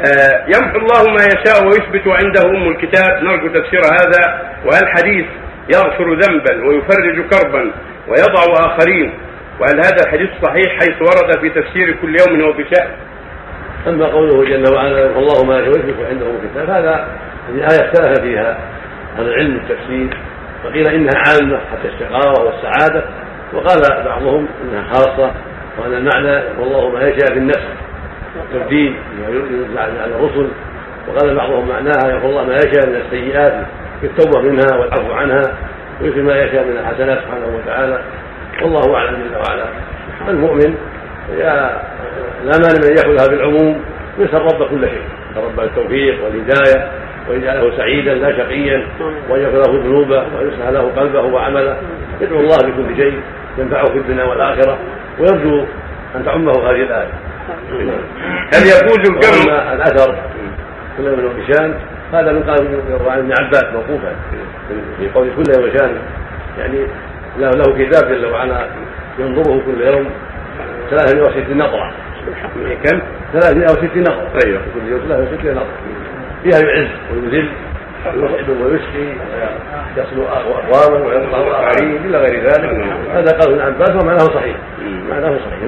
آه، يمحو الله ما يشاء ويثبت عنده أم الكتاب. نرجو تفسير هذا وهل حديث يغفر ذنبا ويفرج كربا ويضع آخرين. وهل هذا الحديث صحيح حيث ورد في تفسير كل يوم هو بشأن؟ أما قوله جل وعلا والله ما ويثبت عنده أم الكتاب هذا الآية اختلف فيها أهل العلم التفسير فقيل إنها عامة حتى الشقاوة والسعادة. وقال بعضهم إنها خاصة وأن المعنى والله ما يشاء في النفس. تبديل ينزل على الرسل وقال بعضهم معناها يقول الله ما يشاء من السيئات التوبه منها والعفو عنها ويثل ما يشاء من الحسنات سبحانه وتعالى. والله أعلم جل وعلا. المؤمن لا مانع من ياخذها بالعموم يسال رب كل شيء رب التوفيق والهداية وإن جعله سعيدا لا شقيا وإن يغفر له ذنوبه ويصلح له قلبه وعمله. يدعو الله بكل شيء ينفعه في الدنيا والآخرة ويرجو أن تعمه هذه الآية. هل يجوز الجمع الأثر كل من هشام هذا من قال عن ابن عباس موقوفا. في قول كل يوم شان يعني له له كتاب جل وعلا ينظره كل يوم 360 نقرة. كم؟ 360 نقرة. أيوه. كل يوم 360 نقرة. فيها يعز ويذل ويصعب ويسقي يصل اقواما ويقطع اخرين إلى غير ذلك هذا قال ابن عباس ومعناه صحيح. معناه صحيح نعم.